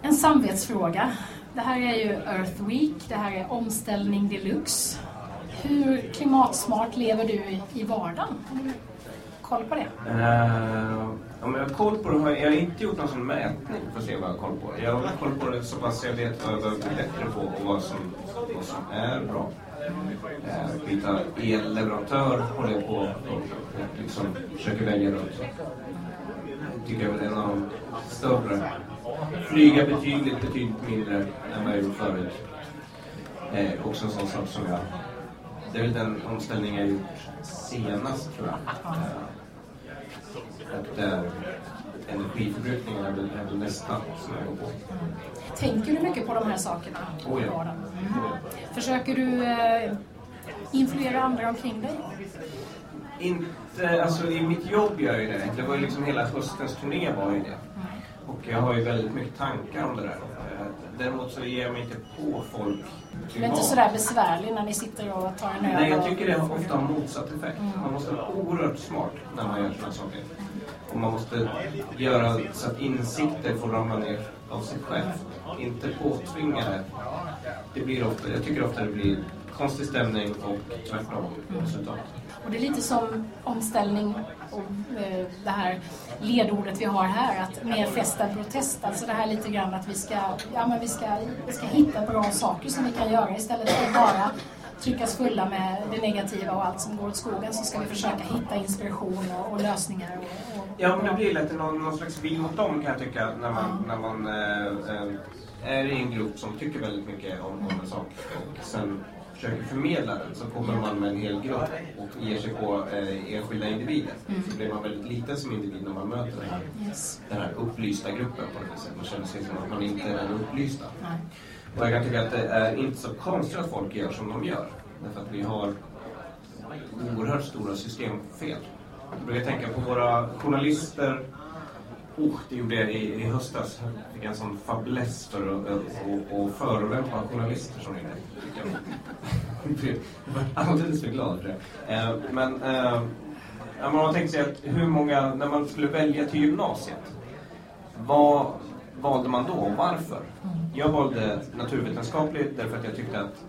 En samvetsfråga. Det här är ju Earth Week, det här är omställning deluxe. Hur klimatsmart lever du i, i vardagen? Har du koll på det? Uh, om jag har koll på det jag, har inte gjort någon sån mätning för att se vad jag har koll på. Jag har koll på det så pass jag vet vad jag behöver bli bättre på och vad som, vad som är bra. Uh, byta elleverantör håller jag på och liksom försöker välja runt. Tycker jag är en av de större. Flyga betydligt, betydligt mindre än vad jag gjort förut. Eh, också en sån sak som jag... Det är väl den omställningen jag gjort senast tror jag. Eh, och där energiförbrukningen är väl, är väl nästa som jag går på. Tänker du mycket på de här sakerna Oh i ja. vardagen? Försöker du eh, influera andra omkring dig? Inte, alltså i mitt jobb gör jag ju det. Det var ju liksom hela höstens turné var ju det. Och jag har ju väldigt mycket tankar om det där. Eh, Däremot så ger jag mig inte på folk Du är inte sådär besvärlig när ni sitter och tar en öl? Nej, jag tycker det ofta har motsatt effekt. Man måste vara oerhört smart när man gör sådana saker. Och man måste göra så att insikter får ramla ner av sig själv. Inte påtvinga det. Det blir ofta, jag tycker ofta det blir konstig stämning och tvärtom resultat. Och det är lite som omställning och eh, det här ledordet vi har här, att mer fest än protest. Alltså det här lite grann att vi ska, ja, men vi ska, vi ska hitta bra saker som vi kan göra istället för att bara tryckas fulla med det negativa och allt som går åt skogen så ska vi försöka hitta inspiration och, och lösningar. Och, och, Ja, men det blir lätt någon, någon slags vi mot dem kan jag tycka när man, när man eh, är i en grupp som tycker väldigt mycket om, om en sak och sen försöker förmedla den så kommer man med en hel grupp och ger sig på eh, enskilda individer. Så blir man väldigt liten som individ när man möter den här, Yes. den här upplysta gruppen på något sätt. Man känner sig som att man inte är den upplysta. Nej. Och jag kan tycka att det är inte så konstigt att folk gör som de gör. Därför att vi har oerhört stora systemfel. Jag brukar tänka på våra journalister. Oh, det gjorde jag i, i höstas. Jag fick en sån fäbless för att förolämpa journalister som ringde. jag. (laughs) blev var alldeles för glad för det. Eh, men eh, man har tänkt sig att hur många, när man skulle välja till gymnasiet, vad valde man då och varför? Jag valde naturvetenskapligt därför att jag tyckte att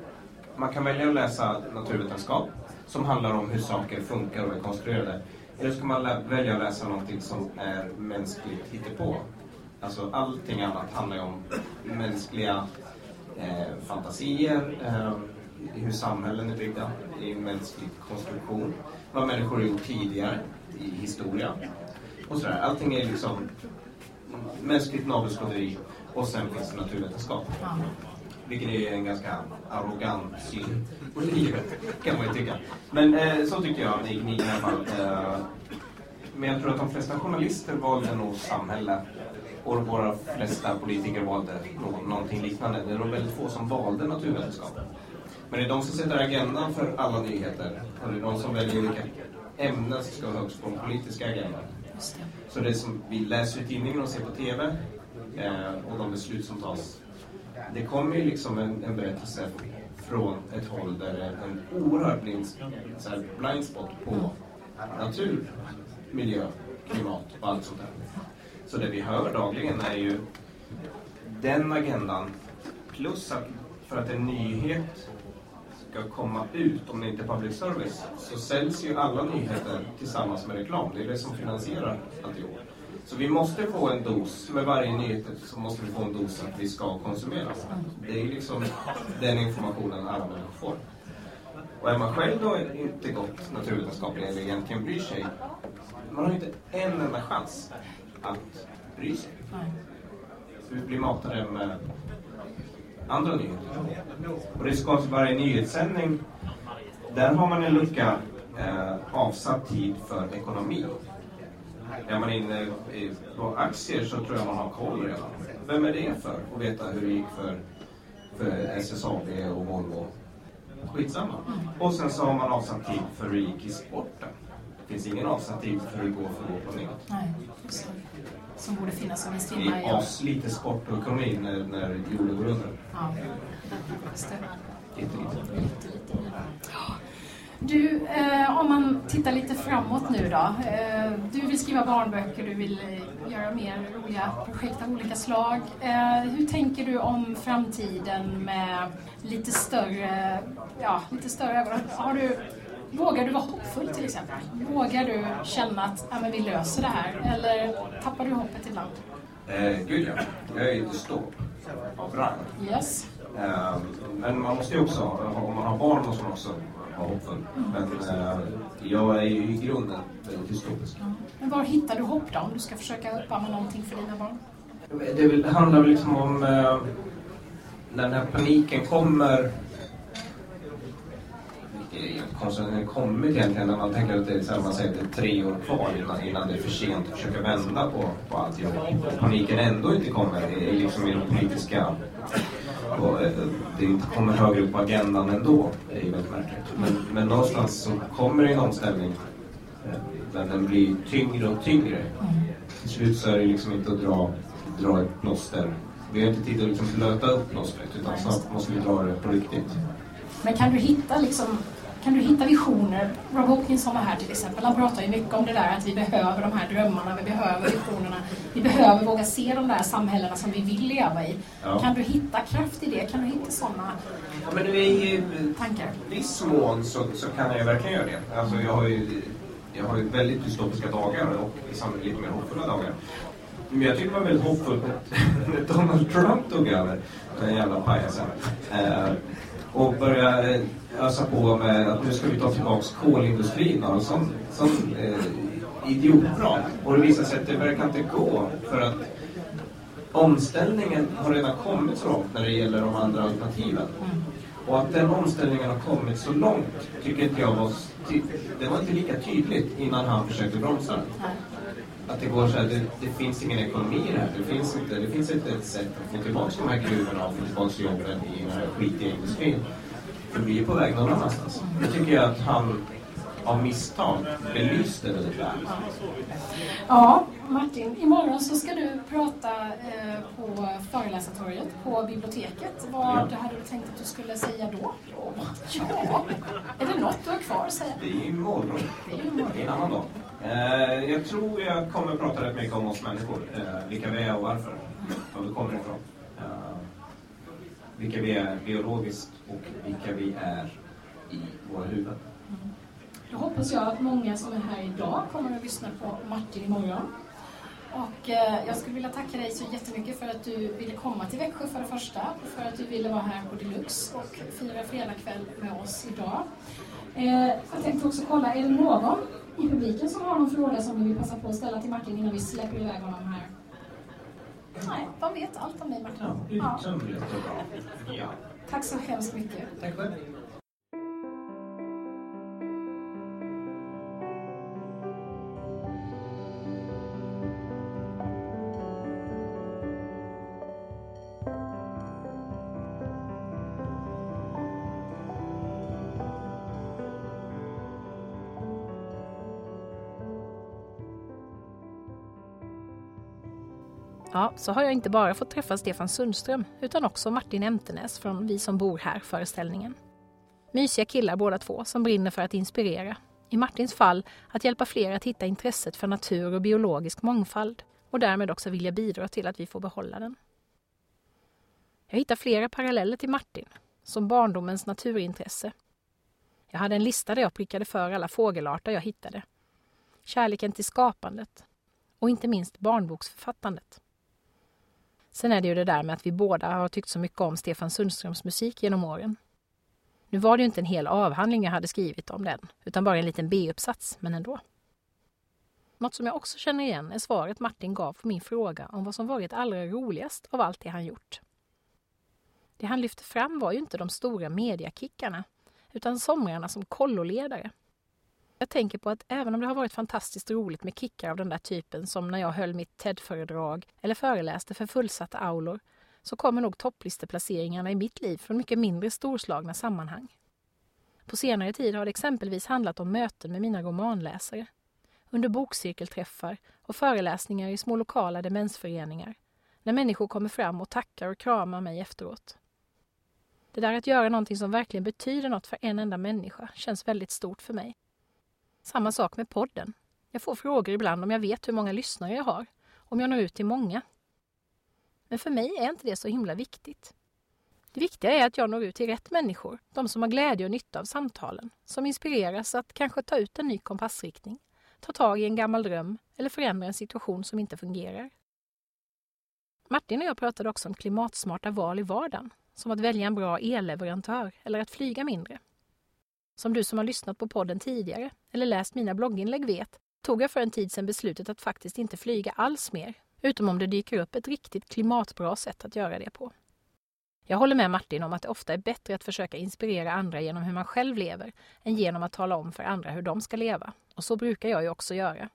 man kan välja att läsa naturvetenskap som handlar om hur saker funkar och är konstruerade. Eller så kan man välja att läsa någonting som är mänskligt hittepå. Alltså allting annat handlar ju om mänskliga eh, fantasier, eh, hur samhällen är byggda i mänsklig konstruktion, vad människor har gjort tidigare i historia och sådär. Allting är liksom mänskligt navelskåderi och sen finns det naturvetenskap. Vilket är en ganska arrogant syn på livet, kan man ju tycka. Men eh, så tyckte jag det gick i alla fall. Eh, men jag tror att de flesta journalister valde nog samhälle och våra flesta politiker valde nå- någonting liknande. Det är nog väldigt få som valde naturvetenskap. Men det är de som sätter agendan för alla nyheter och det är de som väljer vilka ämnen som ska högst på den politiska agendan. Så det som vi läser i tidningen och ser på TV eh, och de beslut som tas. Det kommer ju liksom en, en berättelse från ett håll där det är en oerhörd blind, så här, blind spot på natur, miljö, klimat och allt sånt där. Så det vi hör dagligen är ju den agendan plus att för att en nyhet ska komma ut, om det inte är public service, så säljs ju alla nyheter tillsammans med reklam. Det är det som finansierar alltihop. Så vi måste få en dos, med varje nyhet så måste vi få en dos att vi ska konsumera. Det är liksom den informationen alla får. Och är man själv då inte gått naturvetenskaplig eller egentligen bryr sig, man har ju inte en enda chans att bry sig. Vi blir matade med andra nyheter. Och det är så konstigt, varje nyhetssändning, där har man en lucka eh, avsatt tid för ekonomi. Är man inne i, på aktier så tror jag man har koll redan. Vem är det för? Att veta hur det gick för, för SSAB och Volvo. Skitsamma. Och sen så har man avsatt tid för hur det gick i sporten. Det finns ingen avsatt tid för hur det går för vår planet. Nej, just det. Som borde finnas som en Det strimma i... är aslite sport och ekonomi när, när jorden går under. Ja, det. Jättelite. Jättelite. Du, eh, om man tittar lite framåt nu då. Eh, du vill skriva barnböcker, du vill eh, göra mer roliga projekt av olika slag. Eh, hur tänker du om framtiden med lite större, ja, lite större ögon? Har du, vågar du vara hoppfull till exempel? Vågar du känna att ja, men vi löser det här? Eller tappar du hoppet ibland? Eh, gud ja, jag är ju dystop av rang. Yes. Eh, men man måste ju också, om man har barn måste man också hoppfull. Men eh, jag är ju i grunden väldigt dystopisk. Men var hittar du hopp då? Om du ska försöka uppamma någonting för dina barn? Det det handlar väl liksom om eh, när den här paniken kommer konstigt att den kommit egentligen när man tänker att det är, så här, man säger att det är tre år kvar innan, innan det är för sent att försöka vända på, på. Och paniken ändå inte kommer det är liksom i de politiska och eh, det inte kommer högre upp på agendan ändå. Det är ju väldigt märkligt. Men, men någonstans så kommer det en omställning. Eh, där Men den blir tyngre och tyngre. Till slut så är det liksom inte att dra, dra ett plåster. Vi har inte tid att liksom blöta upp plåstret utan snart måste vi dra det på riktigt. Men kan du hitta liksom kan du hitta visioner? Rob Hopkinson var här till exempel. Han pratar ju mycket om det där att vi behöver de här drömmarna, vi behöver visionerna. Vi behöver våga se de där samhällena som vi vill leva i. Ja. Kan du hitta kraft i det? Kan du hitta sådana Ja, men ju, tankar? I viss mån så, så kan jag verkligen göra det. Alltså jag har ju, jag har ju väldigt dystopiska dagar och samtidigt lite mer hoppfulla dagar. Men jag tycker det var väldigt hoppfullt när- när Donald Trump tog över, den jävla pajasen. Och börja eh, ösa på med att nu ska vi ta tillbaks kolindustrin och sån, sån eh, idiotprat. Och det visar sig att det verkar inte gå för att omställningen har redan kommit så långt när det gäller de andra alternativen. Och att den omställningen har kommit så långt tycker inte jag var... Det var inte lika tydligt innan han försökte bromsa. Att det går så här, det, det finns ingen ekonomi i det här. Det finns inte, det finns inte ett sätt att få tillbaka de här gruvorna och få tillbaka jobben i den här skitiga industrin. För vi är på väg någon annanstans. Det tycker jag att han av misstag belyste väldigt väl. Ja, Martin, imorgon så ska du prata eh, på föreläsartorget på biblioteket. Vad Ja. hade du tänkt att du skulle säga då? Ja, är det något du har kvar att säga? Det är imorgon. Det är ju imorgon. Det är en annan dag. Eh, jag tror jag kommer att prata rätt mycket om oss människor. Eh, vilka vi är och varför. Var vi kommer ifrån. Eh, vilka vi är biologiskt och vilka vi är i våra huvuden. Mm. Då hoppas jag att många som är här idag kommer att lyssna på Martin imorgon. Och eh, jag skulle vilja tacka dig så jättemycket för att du ville komma till Växjö för det första. Och för att du ville vara här på Deluxe och fira fredagkväll med oss idag. Eh, jag tänkte också kolla, är det någon i publiken som har någon fråga som du vill passa på att ställa till Martin innan vi släpper iväg honom här? Nej, de vet allt om dig Martin. Ja. Bra. Ja. Tack så hemskt mycket. Tack själv. Så har jag inte bara fått träffa Stefan Sundström utan också Martin Emtenäs från Vi som bor här-föreställningen. Mysiga killar båda två som brinner för att inspirera. I Martins fall att hjälpa fler att hitta intresset för natur och biologisk mångfald och därmed också vilja bidra till att vi får behålla den. Jag hittar flera paralleller till Martin, som barndomens naturintresse. Jag hade en lista där jag prickade för alla fågelarter jag hittade. Kärleken till skapandet och inte minst barnboksförfattandet. Sen är det ju det där med att vi båda har tyckt så mycket om Stefan Sundströms musik genom åren. Nu var det ju inte en hel avhandling jag hade skrivit om den, utan bara en liten B-uppsats, men ändå. Något som jag också känner igen är svaret Martin gav på min fråga om vad som varit allra roligast av allt det han gjort. Det han lyfte fram var ju inte de stora mediakickarna, utan somrarna som kolloledare. Jag tänker på att även om det har varit fantastiskt roligt med kickar av den där typen som när jag höll mitt TED-föredrag eller föreläste för fullsatta aulor så kommer nog topplisteplaceringarna i mitt liv från mycket mindre storslagna sammanhang. På senare tid har det exempelvis handlat om möten med mina romanläsare, under bokcirkelträffar och föreläsningar i små lokala demensföreningar, när människor kommer fram och tackar och kramar mig efteråt. Det där att göra någonting som verkligen betyder något för en enda människa känns väldigt stort för mig. Samma sak med podden. Jag får frågor ibland om jag vet hur många lyssnare jag har, om jag når ut till många. Men för mig är inte det så himla viktigt. Det viktiga är att jag når ut till rätt människor, de som har glädje och nytta av samtalen, som inspireras att kanske ta ut en ny kompassriktning, ta tag i en gammal dröm eller förändra en situation som inte fungerar. Martin och jag pratade också om klimatsmarta val i vardagen, som att välja en bra elleverantör eller att flyga mindre. Som du som har lyssnat på podden tidigare eller läst mina blogginlägg vet tog jag för en tid sedan beslutet att faktiskt inte flyga alls mer, utom om det dyker upp ett riktigt klimatbra sätt att göra det på. Jag håller med Martin om att det ofta är bättre att försöka inspirera andra genom hur man själv lever än genom att tala om för andra hur de ska leva. Och så brukar jag ju också göra.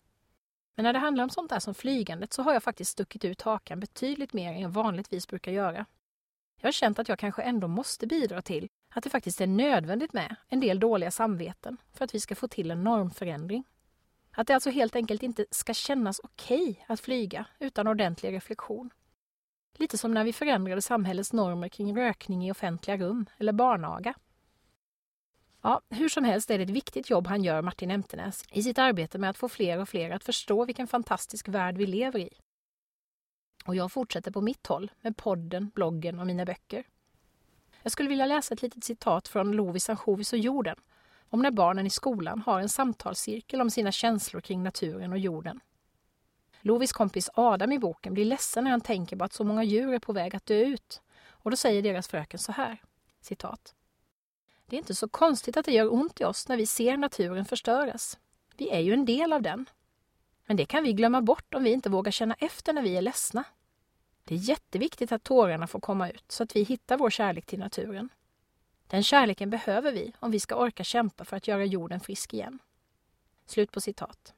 Men när det handlar om sånt där som flygandet så har jag faktiskt stuckit ut hakan betydligt mer än jag vanligtvis brukar göra. Jag har känt att jag kanske ändå måste bidra till att det faktiskt är nödvändigt med en del dåliga samveten för att vi ska få till en normförändring. Att det alltså helt enkelt inte ska kännas okej okay att flyga utan ordentlig reflektion. Lite som när vi förändrade samhällets normer kring rökning i offentliga rum eller barnaga. Ja, hur som helst är det ett viktigt jobb han gör, Martin Emtenäs, i sitt arbete med att få fler och fler att förstå vilken fantastisk värld vi lever i. Och jag fortsätter på mitt håll med podden, bloggen och mina böcker. Jag skulle vilja läsa ett litet citat från Lovis ansjovis och jorden om när barnen i skolan har en samtalscirkel om sina känslor kring naturen och jorden. Lovis kompis Adam i boken blir ledsen när han tänker på att så många djur är på väg att dö ut. Och då säger deras fröken så här, citat. Det är inte så konstigt att det gör ont i oss när vi ser naturen förstöras. Vi är ju en del av den. Men det kan vi glömma bort om vi inte vågar känna efter när vi är ledsna. Det är jätteviktigt att tårarna får komma ut så att vi hittar vår kärlek till naturen. Den kärleken behöver vi om vi ska orka kämpa för att göra jorden frisk igen. Slut på citat.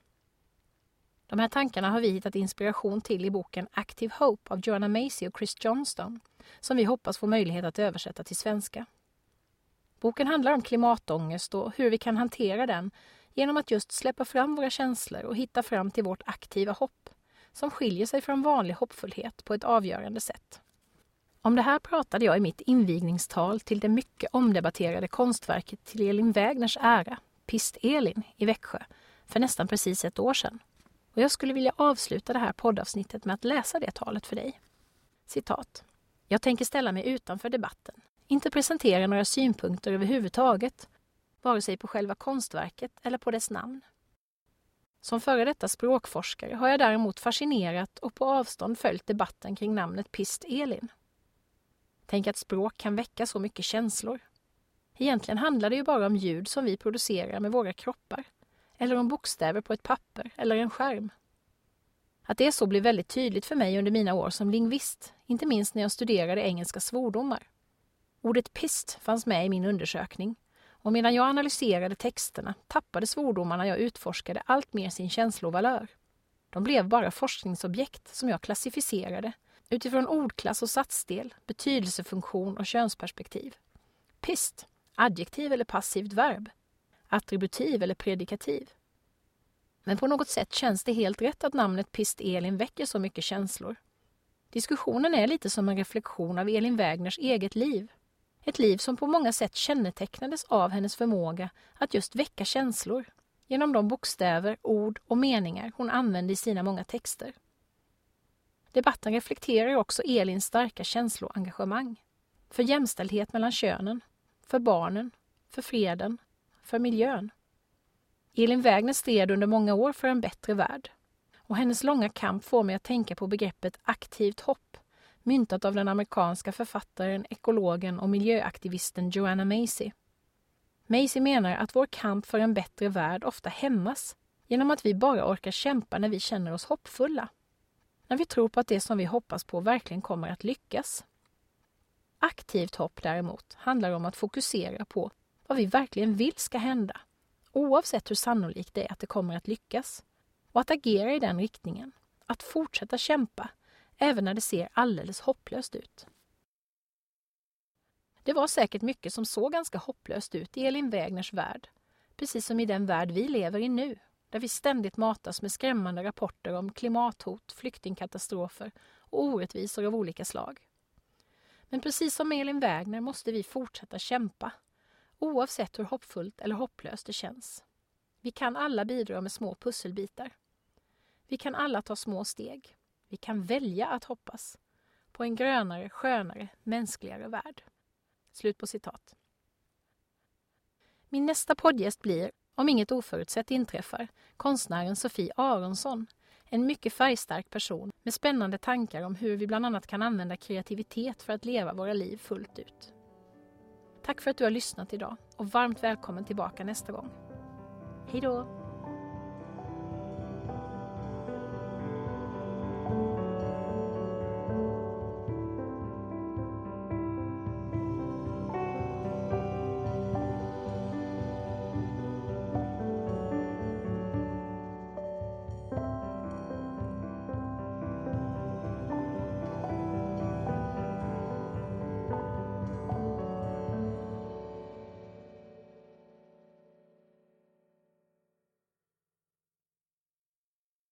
De här tankarna har vi hittat inspiration till i boken Active Hope av Joanna Macy och Chris Johnston som vi hoppas få möjlighet att översätta till svenska. Boken handlar om klimatångest och hur vi kan hantera den genom att just släppa fram våra känslor och hitta fram till vårt aktiva hopp som skiljer sig från vanlig hoppfullhet på ett avgörande sätt. Om det här pratade jag i mitt invigningstal till det mycket omdebatterade konstverket till Elin Wägners ära, Pist-Elin, i Växjö, för nästan precis ett år sedan. Och jag skulle vilja avsluta det här poddavsnittet med att läsa det talet för dig. Citat. Jag tänker ställa mig utanför debatten, inte presentera några synpunkter överhuvudtaget, vare sig på själva konstverket eller på dess namn. Som före detta språkforskare har jag däremot fascinerat och på avstånd följt debatten kring namnet Pist-Elin. Tänk att språk kan väcka så mycket känslor. Egentligen handlar det ju bara om ljud som vi producerar med våra kroppar, eller om bokstäver på ett papper eller en skärm. Att det så blev väldigt tydligt för mig under mina år som lingvist, inte minst när jag studerade engelska svordomar. Ordet pist fanns med i min undersökning och medan jag analyserade texterna tappade svordomarna jag utforskade allt mer sin känslovalör. De blev bara forskningsobjekt som jag klassificerade utifrån ordklass och satsdel, betydelsefunktion och könsperspektiv. Pist, adjektiv eller passivt verb. Attributiv eller predikativ. Men på något sätt känns det helt rätt att namnet Pist-Elin väcker så mycket känslor. Diskussionen är lite som en reflektion av Elin Wägners eget liv. Ett liv som på många sätt kännetecknades av hennes förmåga att just väcka känslor genom de bokstäver, ord och meningar hon använde i sina många texter. Debatten reflekterar också Elins starka känsloengagemang. För jämställdhet mellan könen, för barnen, för freden, för miljön. Elin Wägner stred under många år för en bättre värld. Och hennes långa kamp får mig att tänka på begreppet aktivt hopp, myntat av den amerikanska författaren, ekologen och miljöaktivisten Joanna Macy. Macy menar att vår kamp för en bättre värld ofta hämmas genom att vi bara orkar kämpa när vi känner oss hoppfulla. När vi tror på att det som vi hoppas på verkligen kommer att lyckas. Aktivt hopp däremot handlar om att fokusera på vad vi verkligen vill ska hända, oavsett hur sannolikt det är att det kommer att lyckas. Och att agera i den riktningen. Att fortsätta kämpa, även när det ser alldeles hopplöst ut. Det var säkert mycket som såg ganska hopplöst ut i Elin Wägners värld, precis som i den värld vi lever i nu, där vi ständigt matas med skrämmande rapporter om klimathot, flyktingkatastrofer och orättvisor av olika slag. Men precis som Elin Wägner måste vi fortsätta kämpa, oavsett hur hoppfullt eller hopplöst det känns. Vi kan alla bidra med små pusselbitar. Vi kan alla ta små steg. Vi kan välja att hoppas på en grönare, skönare, mänskligare värld. Slut på citat. Min nästa poddgäst blir, om inget oförutsett inträffar, konstnären Sofie Aronsson. En mycket färgstark person med spännande tankar om hur vi bland annat kan använda kreativitet för att leva våra liv fullt ut. Tack för att du har lyssnat idag och varmt välkommen tillbaka nästa gång. Hej då!